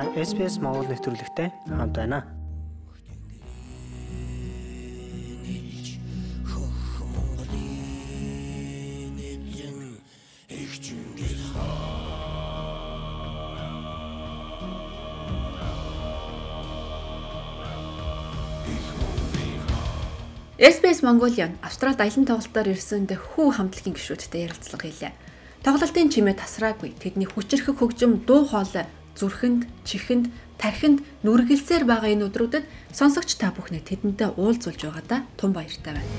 Та SPS Монгол нэвтрүүлэгтэй хамт байна. SBS Mongolian Австралид аялын тоглолтоор ирсэн хүү хамтлагийн гишүүдтэй ярилцлага хийлээ. Тоглолтын чимээ тасраагүй. Тэдний хүчрхэг хөгжим дуу хоолой зүрхэнд, чихэнд, тархинд нүргэлсээр байгаа энэ өдрүүдэд сонсогч та бүхнээ тэдэнтэй уулзуулж байгаадаа тун баяртай байна.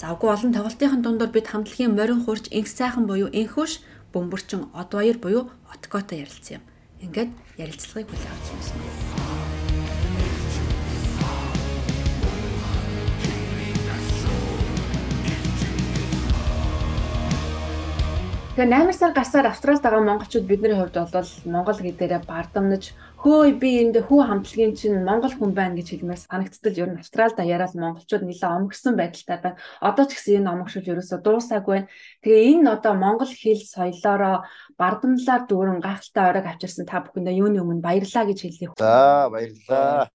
Завгүй олон тоглолтын дундор бид хамтлагийн морин хурж инх сайхан буюу инхүш бөмбөрчин од баяр буюу откотой ярилцсан юм. Ингээд ярилцлагыг хүлээн авч байна. Тэгэхээр 8 сар гарсаар Австралид байгаа монголчууд бидний хувьд бол монгол гэдээрээ бардамнаж хөөе би энд хүү хамтлагийн чинь монгол хүн байна гэж хэлмээр санагдтал ер нь Австралид даяараа монголчууд нэлээд омгсон байдалтай байна. Одоо ч гэсэн энэ омгшил ерөөсө дуусаагүй байна. Тэгээ энэ одоо монгол хэл соёлоороо бардамлаар дүүрэн гайхалтай оройг авчирсан та бүхэндээ юуны өмнө баярлаа гэж хэлье. За баярлаа.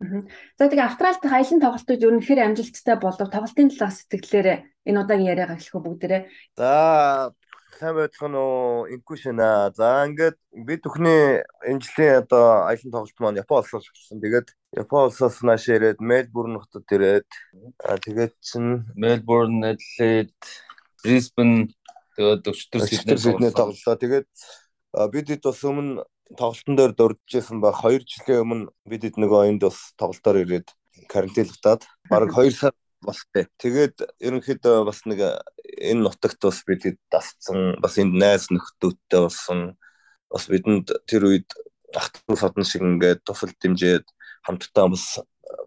За тэгээ Австралид аялын тоглолтууд ер нь хэр амжилттай болов тоглолтын талаас сэтгэлээр энэ удаагийн яриагаа эхлэх бүгдээрээ. За сайн байдлах нь ингүй шинэ. За ингээд бид бүхний энэ жилийн одоо аялын тоглолт маань Япон улсаас болсон. Тэгээд Япон улсаас нааш ирээд Мельбурн хотод ирээд тэгээд чин Мельбурн, Эдлейд, Брисбен тэгээд өчтөр Сидней тоглолоо. Тэгээд бид хэд бас өмнө тоглолтын дээр дурдчихсан ба 2 жилийн өмнө бид хэд нөгөө энд бас тоглолтоор ирээд карантинлагдаад бараг 2 сар болтой. Тэгээд ерөнхийдөө бас нэг энэ нутагт бас бид дасцсан бас энд найз нөхдөөдтэй болсон бас бидэнд тэр үед ах トゥ содон шиг ингээд тусал дэмжээд хамтдаа бас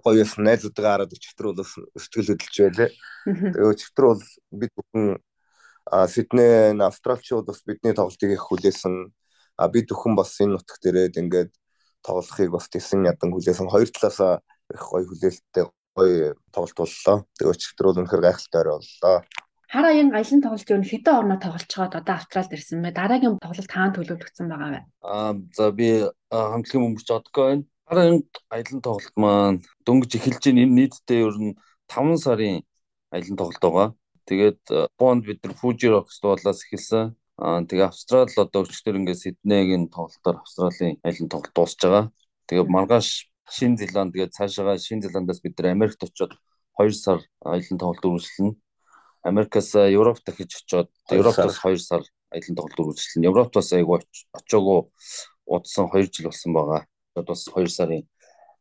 гоё яс найзуудгаа хараад өчтөр бол сэтгэл хөдлөж байлаа. Тэгээ өчтөр бол бид бүхэн Сидней австралчууд бас бидний тоглолтыг их хүлээсэн. А бид бүхэн бас энэ нутагт ирээд ингээд тоглохыг бас тийсэн ядан хүлээсэн. Хоёр талаасаа их гоё хүлээлттэй гоё тоглолт боллоо. Тэгээ өчигдөр бол үнэхээр гайхалтай орой боллоо. Хар аян аялын тоглолт юу хэдэн орноо тоглож чаад одоо Австралид ирсэн бэ? Дараагийн тоглолт хаана төлөвлөгдсөн байгаа вэ? Аа за би хамтлагийн бөмбөрч одгоо байна. Хар аян аялын тоглолт маань дөнгөж эхэлж байна. Энэ нийтдээ ер нь 5 сарын аялын тоглолт байгаа. Тэгээд Бонд бид нар Fuji Rock Festival-аас эхэлсэн. Аа тэгээ Австрал одоо өчтөр ингээд Сиднейгийн тоглолтоор Австралийн аялын тоглолт дуусж байгаа. Тэгээ маргааш Шинэ Зеланд тэгээд цаашаа Шинэ Зеландаас бид нар Америкт очиод 2 сар аялын тоглолт үргэлжлэнэ. Америкаас Европ дахиж очиод Европоос 2 сар аялын тоглолт үргэлжлэнэ. Европт бас айгүй очиагүй удсан 2 жил болсон байгаа. Одоо бас 2 сарын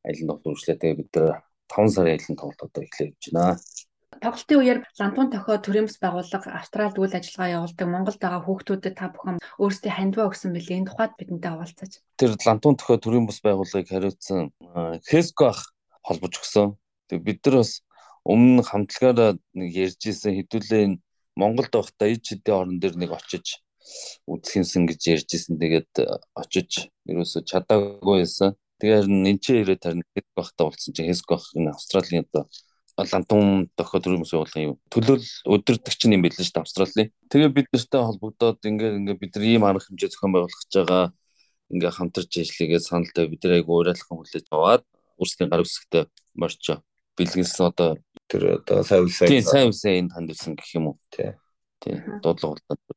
аялын тоглолт үргэлжлээ. Тэгээд бид нар 5 сарын аялын тоглолт одоо эхлэх гэж байна. Тоглолтын үеэр Лантун тохио төрийн бас байгууллага Австралид үйл ажиллагаа явуулдаг Монголд байгаа хүүхдүүдэд та бүхэн өөрсдийн хандваа өгсөн билээ. Энэ тухайд бидэнтэй хаваалцаач. Тэр Лантун тохио төрийн бас байгууллагыг хариуцсан Хеско ах холбож өгсөн. Тэг бид нар бас өмнө хамтлагаараа нэг ярьж исэн хэдүүлээ энэ Монголд байхдаа иж хэдийн орон дээр нэг очиж үзхэнсэн гэж ярьж исэн. Тэгээд очиж ерөөсө чадаагүй байсан. Тэгэхээр энэ ч ирээд харин Хеско ахтай уулзсан чинь Хеско ах энэ Австралийн одоо лантун дохоо төрийн байгууллагын юм. Төлөөл өдөртөгч юм билээ шүү дээ Австралийн. Тэгээ бид нартай холбогдоод ингээд ингээд бид нар ийм арга хэмжээ зохион байгуулах гэж байгаа ингээд хамтарч ажиллагээ саналтай бид нар айгу уриалхан хүлээж аваад өөрсдийн гар үсгтээ морчо бэлгэлсэн одоо тэр одоо сайн сайн тийм сайн сайн хандсан гэх юм уу тий. Тий. Дуудлага болоод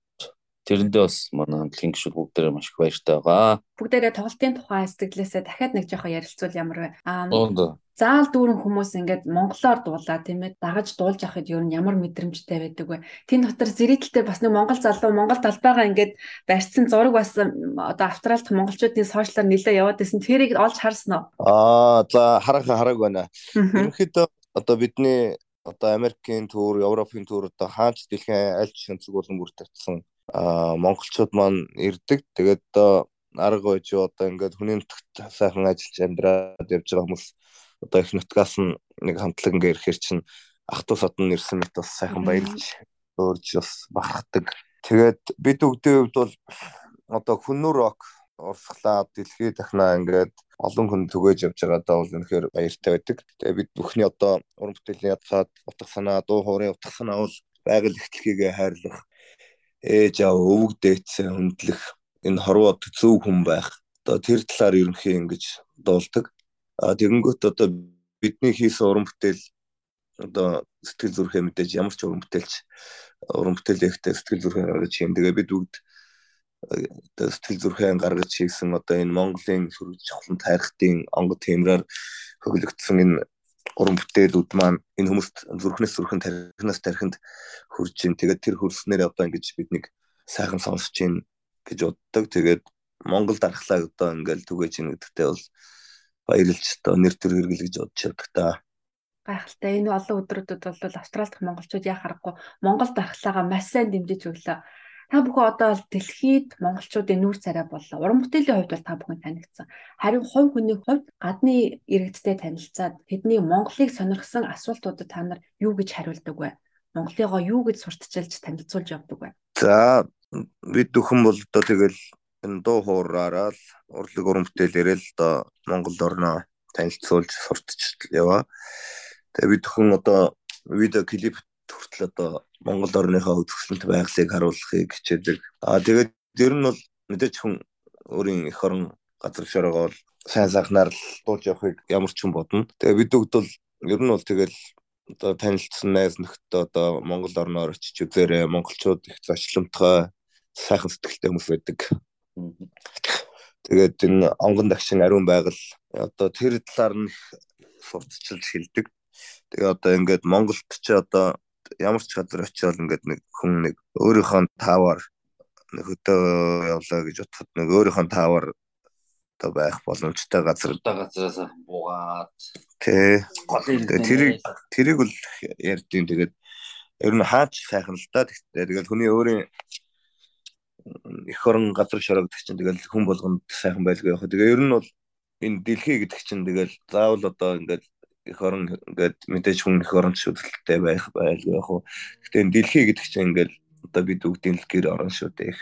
Тэрэндээ бас манай хамтлагийн гишүүд бүгдээрээ маш их баяртай байгаа. Бүгдээрээ тоглолтын тухай сэтгэлээсээ дахиад нэг жоохон ярилцвал ямар вэ? Аа заал дүүрэн хүмүүс ингээд монголоор дуулаа тийм ээ дагаж дуулж авахд ер нь ямар мэдрэмжтэй байдаг вэ? Тэн дотор зэрэгтэлтэй бас нэг монгол залуу монгол талбайгаа ингээд барьсан зураг бас одоо австралид монголчуудын сошиалаар нэлээд яваад байсан. Тэрийг олж харсан уу? Аа за хараахан харааг байна. Ерөнхийдөө одоо бидний одоо Америкийн төр, Европын төр одоо хаач дэлхийн аль ч шөнцөг болон бүр тавьсан монголчууд маань ирдэг. Тэгээд одоо арга байж одоо ингээд хүний нутагт сайхан ажиллаж амьдраад явж байгаа хүмүүс одоо их нутгаас нь нэг хамтлаг ингээд ирэхэр чинь ах トゥ содон нэрсэн мэт бас сайхан баярлж өөрж бас бахархдаг. Тэгээд бид өгдөө хувьд бол одоо хүннүр рок урсгалаа дэлхийд дахнаа ингээд олон хүн түгээж явж байгаадаа бол үнэхээр баяртай байдаг. Тэгээ бид бүхний одоо уран бүтээлийн ядсаад утга санаа, дуу хоорын утга санаа бол байгаль ихтлэхийгээ хайрлах ээж аав өвөг дээдсээ хөндлөх энэ хорвоод зөв хүн байх. Одоо тэр талаар ерөнхий ингэж дуулдаг. А тэгэнгүүт одоо бидний хийсэн уран бүтээл одоо сэтгэл зүрхээ мэдээж ямар ч уран бүтээлч уран бүтээл ихтэй сэтгэл зүрхээ гаргаж юм. Тэгээ бид бүгд одоо сэтгэл зүрхээ гаргаж хийсэн одоо энэ Монголын сүрж чухлан тайрхтын онгод тиймрээр хөглөгдсөн энэ уран бүтээлүүд маань энэ хүмүүст зүрхнээс зүрхэн тархинаас тархинд хүрж ин тэгээд тэр хөрснээр одоо ингэж биднийг сайхан сонсож ин гэж боддог. Тэгээд Монгол дархлаа одоо ингээл түгэж ин гэдэгтээ бол баярлж одоо нэр төр хэрэгэл гэж бодож явдаг та. Гайхалтай. Энэ олон өдрүүдэд бол Австрали дахь монголчууд яа харахгүй Монгол дархлаагаа маш сайн дэмжиж өглөө. Та бүхэн одоо бол дэлхийд монголчуудын нүүр царай боллоо. Уран бүтээлийн хувьд бол та бүхэн танигдсан. Харин хувь хүний хувьд гадны иргэдтэй танилцаад тэдний Монголыг сонирхсан асуултуудад та нар юу гэж хариулдаг вэ? Монголыгоо юу гэж сурталчилж танилцуулж явдаг вэ? За бид бүхэн бол одоо тэгэл энэ дуу хуураараа л урлаг уран бүтээлээрээ л одоо Монгол орноо танилцуулж сурталчилж яваа. Тэгээ бид бүхэн одоо видео клип хүртэл одоо Монгол орныхоо үзэсгэлэнт байгалыг харуулахыг хичээдэг. Аа тэгээд ер нь бол мэдээж хүн өөрийн эх орон газар шорогоо сайн сайхнаар л дуулж явахыг ямар ч хүн бодно. Тэгээ бид бүгд бол ер нь бол тэгэл одоо танилцсан найз нөхдөд одоо Монгол орноор очиж үзээрэй. Монголчууд их зочломтгой сайхан сэтгэлтэй хүмүүс байдаг. Тэгээд энэ онгон дагшин ариун байгаль одоо тэр талаар нь сурталчилж хэлдэг. Тэгээ одоо ингээд Монголд ч одоо ямар ч газар очиод ингээд нэг хүн нэг өөрийнхөө нэг хөдөө явлаа гэж бодоход нэг өөрийнхөө таавар одоо байх боломжтой газар газараас буугаад тий тэрийг тэрийг бол ярьдیں۔ Тэгээд ер нь хаач сайхан л да. Тэгээд хүний өөрийн эх орон газар шорогдох чинь тэгэл хүн болгонд сайхан байлгүй яг. Тэгээ ер нь бол энэ дэлхий гэдэг чинь тэгэл заавал одоо ингээд эх орон ингээд мэдээж хүн эх орон шүтэлтэй байх байлгүй яг хуу. Гэтэ энэ дэлхий гэдэг чинь ингээд одоо бид бүгдийн л гэр орон шүү дээ.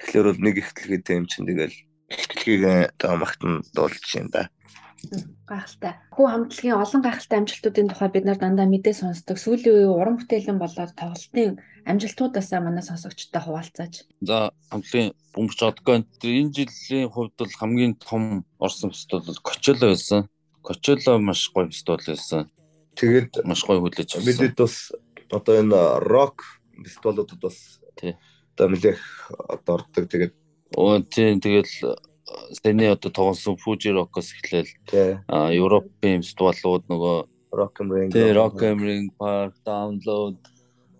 Тэгэхээр бол нэг их дэлхийтэй юм чинь тэгэл ихтлгийг одоо магтан дуулж юм да. Гайхалтай. Хүү хамтлагийн олон гайхалтай амжилтуудын тухай бид нар дандаа мэдээ сонсдог. Сүүлийн үеийн уран бүтээлэн болоод тоглолтын амжилтуудаасаа манай сонсогчтой хуваалцаач. За хамтлагийн бөмбөж одгоо энэ жилийн хувьд бол хамгийн том орсон фестивал бол Кочело байсан. Кочело маш гоё фестивал байсан. Тэгээд маш гоё хүлээж авсан. Бидэд бас одоо энэ рок фестивалуудад бас тий. Одоо нэлээх одоо ордог. Тэгээд оо тий тэгэл сэний одоо тоглосон Fuji Rock-оос эхлээл а Европын фестивалууд нөгөө Rock am Ring тий Rock am Ring Park Download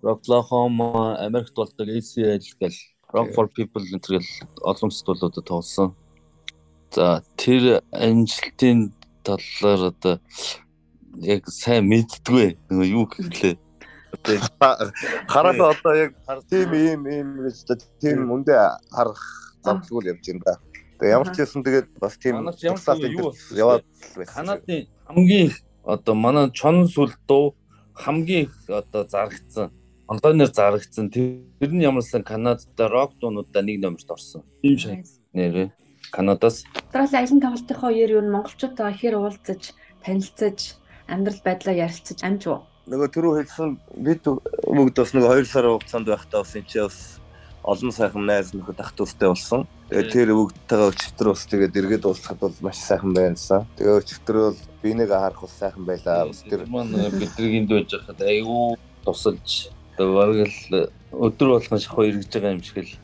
Oklahoma Америкт болдог ACL гэл Rock for People гэл олон фестивалуудад тоглосон. За тэр амжилтын талаар одоо яг сайн мэддгүй нөгөө юу гэхлээ. Хараа одоо яг тийм ийм ийм гэж тийм үндэ харах завдгуул явж байна да. Тэгээ ямар ч хэлсэн тэгээд бас тийм яваад Канадын хамгийн одоо манай чон сүл дуу хамгийн одоо зарагдсан онлайнаар зарагдсан тэр нь ямарсан Канадад рок дуунуудаа нэг номерт орсон. Тийм шиг нэрээ. Канадаас Австрали аялын тоглолтынхоо үеэр юу монголчуудаа ихээр уулзаж танилцаж амьдрал байдлаа ярилцаж амж уу? Нөгөө түрүү хэлсэн бид бүгд бас нөгөө 2 сарын хугацаанд байхдаа бас энэ ч бас олон сайхан найз нөхөд ах дүүстэй болсон. Тэгээд тэр бүгдтэйгээ өчтөр бас тэгээд эргээд уулзахад бол маш сайхан байнсан. Тэгээд өчтөр бол би нэг харах бас сайхан байлаа. Бас тэр маань бидрийг энд байж хахад айгүй тусалж тэгээд өдөр болгон шахуу эргэж байгаа юм шиг л.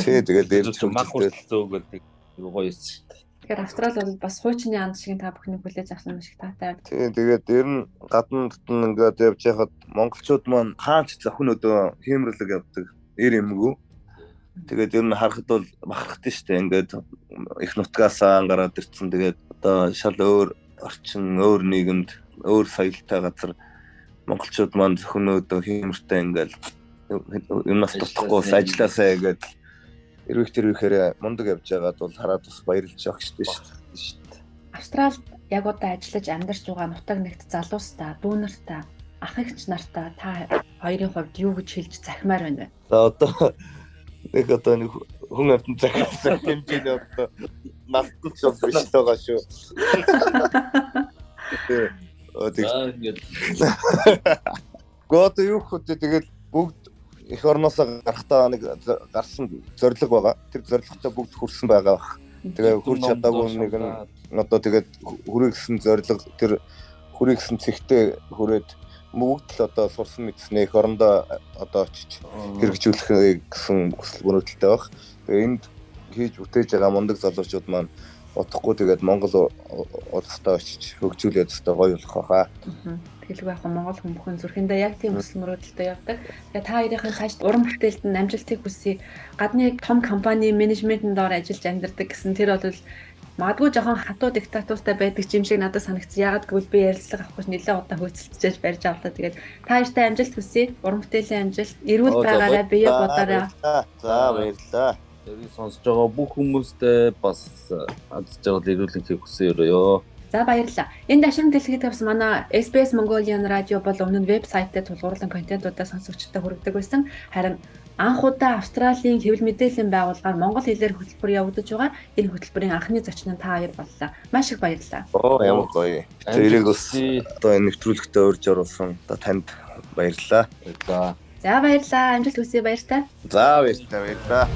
Тий тэгээд дээрч мах хөдөлгөөгөл гоё юм. Тэгэхээр Австрали бол бас хуучны анд шиг та бүхний хүлээж авсан шиг таатай. Тийм тэгээд ер нь гадна дотн ингээд явж байхад монголчууд маань хаач зохин өдөө хиймэрлэг явдаг. Эр эмгүү. Тэгээд ер нь харахад бол бахархдаг шүү дээ. Ингээд их нутгаасаа гараад ирсэн. Тэгээд одоо шал өөр орчин, өөр нийгэмд, өөр соёлтой газар монголчууд маань зохин өдөө хиймэртэй ингээд юмнаас дутхгүй ажилласаа гэдэг эрвэх тэрвэхээр мундаг явж байгаад бол хараад бас баярлж явах шүү дээ. Австралид яг одоо ажиллаж амьдарч байгаа нутаг нэгт залуустаа, дүүнартаа, ах эгч нартаа та хоёрын хувьд юу гэж хэлж захимаар байна вэ? За одоо нэг одоо нэг хүн амтан захиалсан хэмжээний одоо налтан ч бол биш байгаа шүү. Тэгээд Гот юу хөтэ тэгэл бүгд эх орноос гарахтаа нэг гарсан зориг байгаа. Тэр зоригтой бүгд хүрсэн байгаа бах. Тэгээ хүрч чадаагүй нэг нь одоо тэгээд хүрээ гисэн зориг тэр хүрээ гисэн цэгтээ хүрээд бүгд л одоо сурсан мэдснээ эх орондоо одоо очиж хэрэгжүүлэх гэсэн хүсэл мөрөөдөлтэй баг. Тэгээ энд хийж бүтээж байгаа мундаг залуучууд маань утахгүй тэгээд Монгол улстай очиж хөгжүүлээд өстой гоё болох байхаа. Тэгэлгүй яг Монгол хүмүүхэн зүрхэндээ яг тийм өсөл мөрөөдөлтөй явдаг. Тэгээ та хоёрын цааш уран бүтээлд нь амжилтыг хүсье. Гадны том компани менежментийн доор ажиллаж амьдардаг гэсэн тэр бол магадгүй жоохон хатуу диктатуртай байдаг юм шиг надад санагдсан. Ягаад гэвэл би ярилцлага авах гэж нэлээд удаа хөөцөлдөж барьж авлаа. Тэгээд та хоёртай амжилт хүсье. Уран бүтээлийн амжилт, эрүүл байгаарай, бие бодоорой. За баярлалаа. Тэрийг сонсож байгаа бүх хүмүүстээ бас аз жаргал ирүүлэхийг хүсье өрөөё. За баярлалаа. Энэ дашрам дэлгэхэд тавьсан манай SBS Mongolian Radio бол өмнө нь вебсайтад тулгуурлан контентуудаа сонсогчдод хүргэдэг байсан. Харин анх удаа Австралийн хэвлэл мэдээллийн байгууллагаар монгол хэлээр хөтөлбөр явагдаж байгаа. Энэ хөтөлбөрийн анхны зочин нь та хоёр боллоо. Маш их баярлалаа. Оо ямар гоё. Тэрийг бас одоо энэ нэвтрүүлэгтээ урьж оруулсан одоо танд баярлалаа. За За баярлалаа. Амжилт хүсье баяртай. За баярлалаа баярлалаа.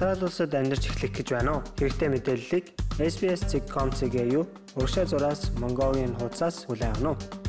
Австрали улсад амьдарч эхлэх гэж байна уу? Хэрэгтэй мэдээллийг SBS.com.cg юу? Урагшаа зураас Mongolian хуудасаас хүлээн авах нь.